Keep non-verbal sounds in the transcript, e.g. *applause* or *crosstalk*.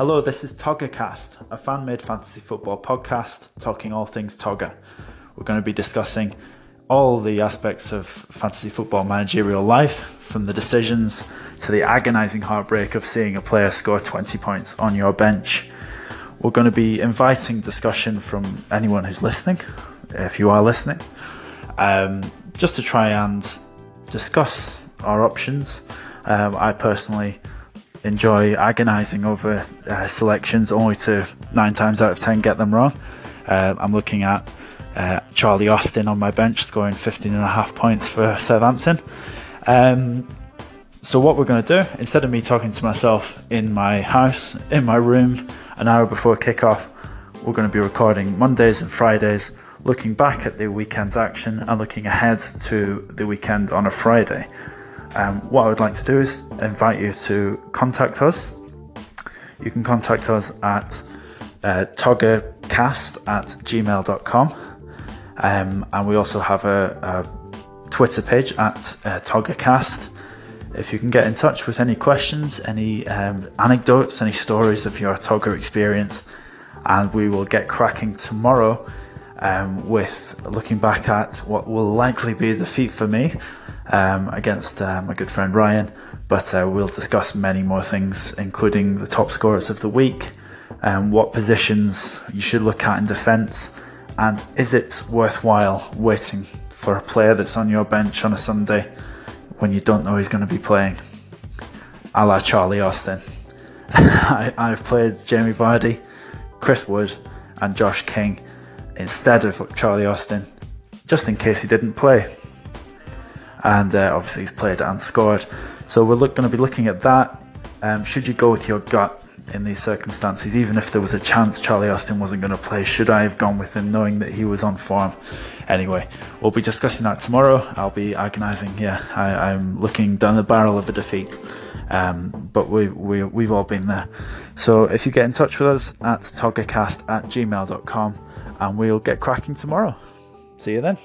Hello, this is Toggercast, a fan made fantasy football podcast talking all things Togger. We're going to be discussing all the aspects of fantasy football managerial life, from the decisions to the agonising heartbreak of seeing a player score 20 points on your bench. We're going to be inviting discussion from anyone who's listening, if you are listening, um, just to try and discuss our options. Um, I personally enjoy agonising over uh, selections, only to nine times out of ten get them wrong. Uh, I'm looking at uh, Charlie Austin on my bench scoring 15 and a half points for Southampton. Um, so, what we're going to do, instead of me talking to myself in my house, in my room, an hour before kickoff, we're going to be recording Mondays and Fridays, looking back at the weekend's action and looking ahead to the weekend on a Friday. Um, what I would like to do is invite you to contact us. You can contact us at uh, toggercast at gmail.com. Um, and we also have a, a Twitter page at uh, toggercast. If you can get in touch with any questions, any um, anecdotes, any stories of your Togger experience, and we will get cracking tomorrow um, with looking back at what will likely be a defeat for me um, against uh, my good friend Ryan. But uh, we'll discuss many more things, including the top scorers of the week, um, what positions you should look at in defence, and is it worthwhile waiting for a player that's on your bench on a Sunday when you don't know he's going to be playing? A la Charlie Austin. *laughs* I, I've played Jamie Vardy, Chris Wood, and Josh King instead of Charlie Austin, just in case he didn't play and uh, obviously he's played and scored. So we're going to be looking at that. Um, should you go with your gut in these circumstances, even if there was a chance Charlie Austin wasn't going to play? Should I have gone with him knowing that he was on form? Anyway, we'll be discussing that tomorrow. I'll be agonising. Yeah, I, am looking down the barrel of a defeat. Um, but we, we, we've all been there. So if you get in touch with us at toggercast at gmail.com and we'll get cracking tomorrow. See you then.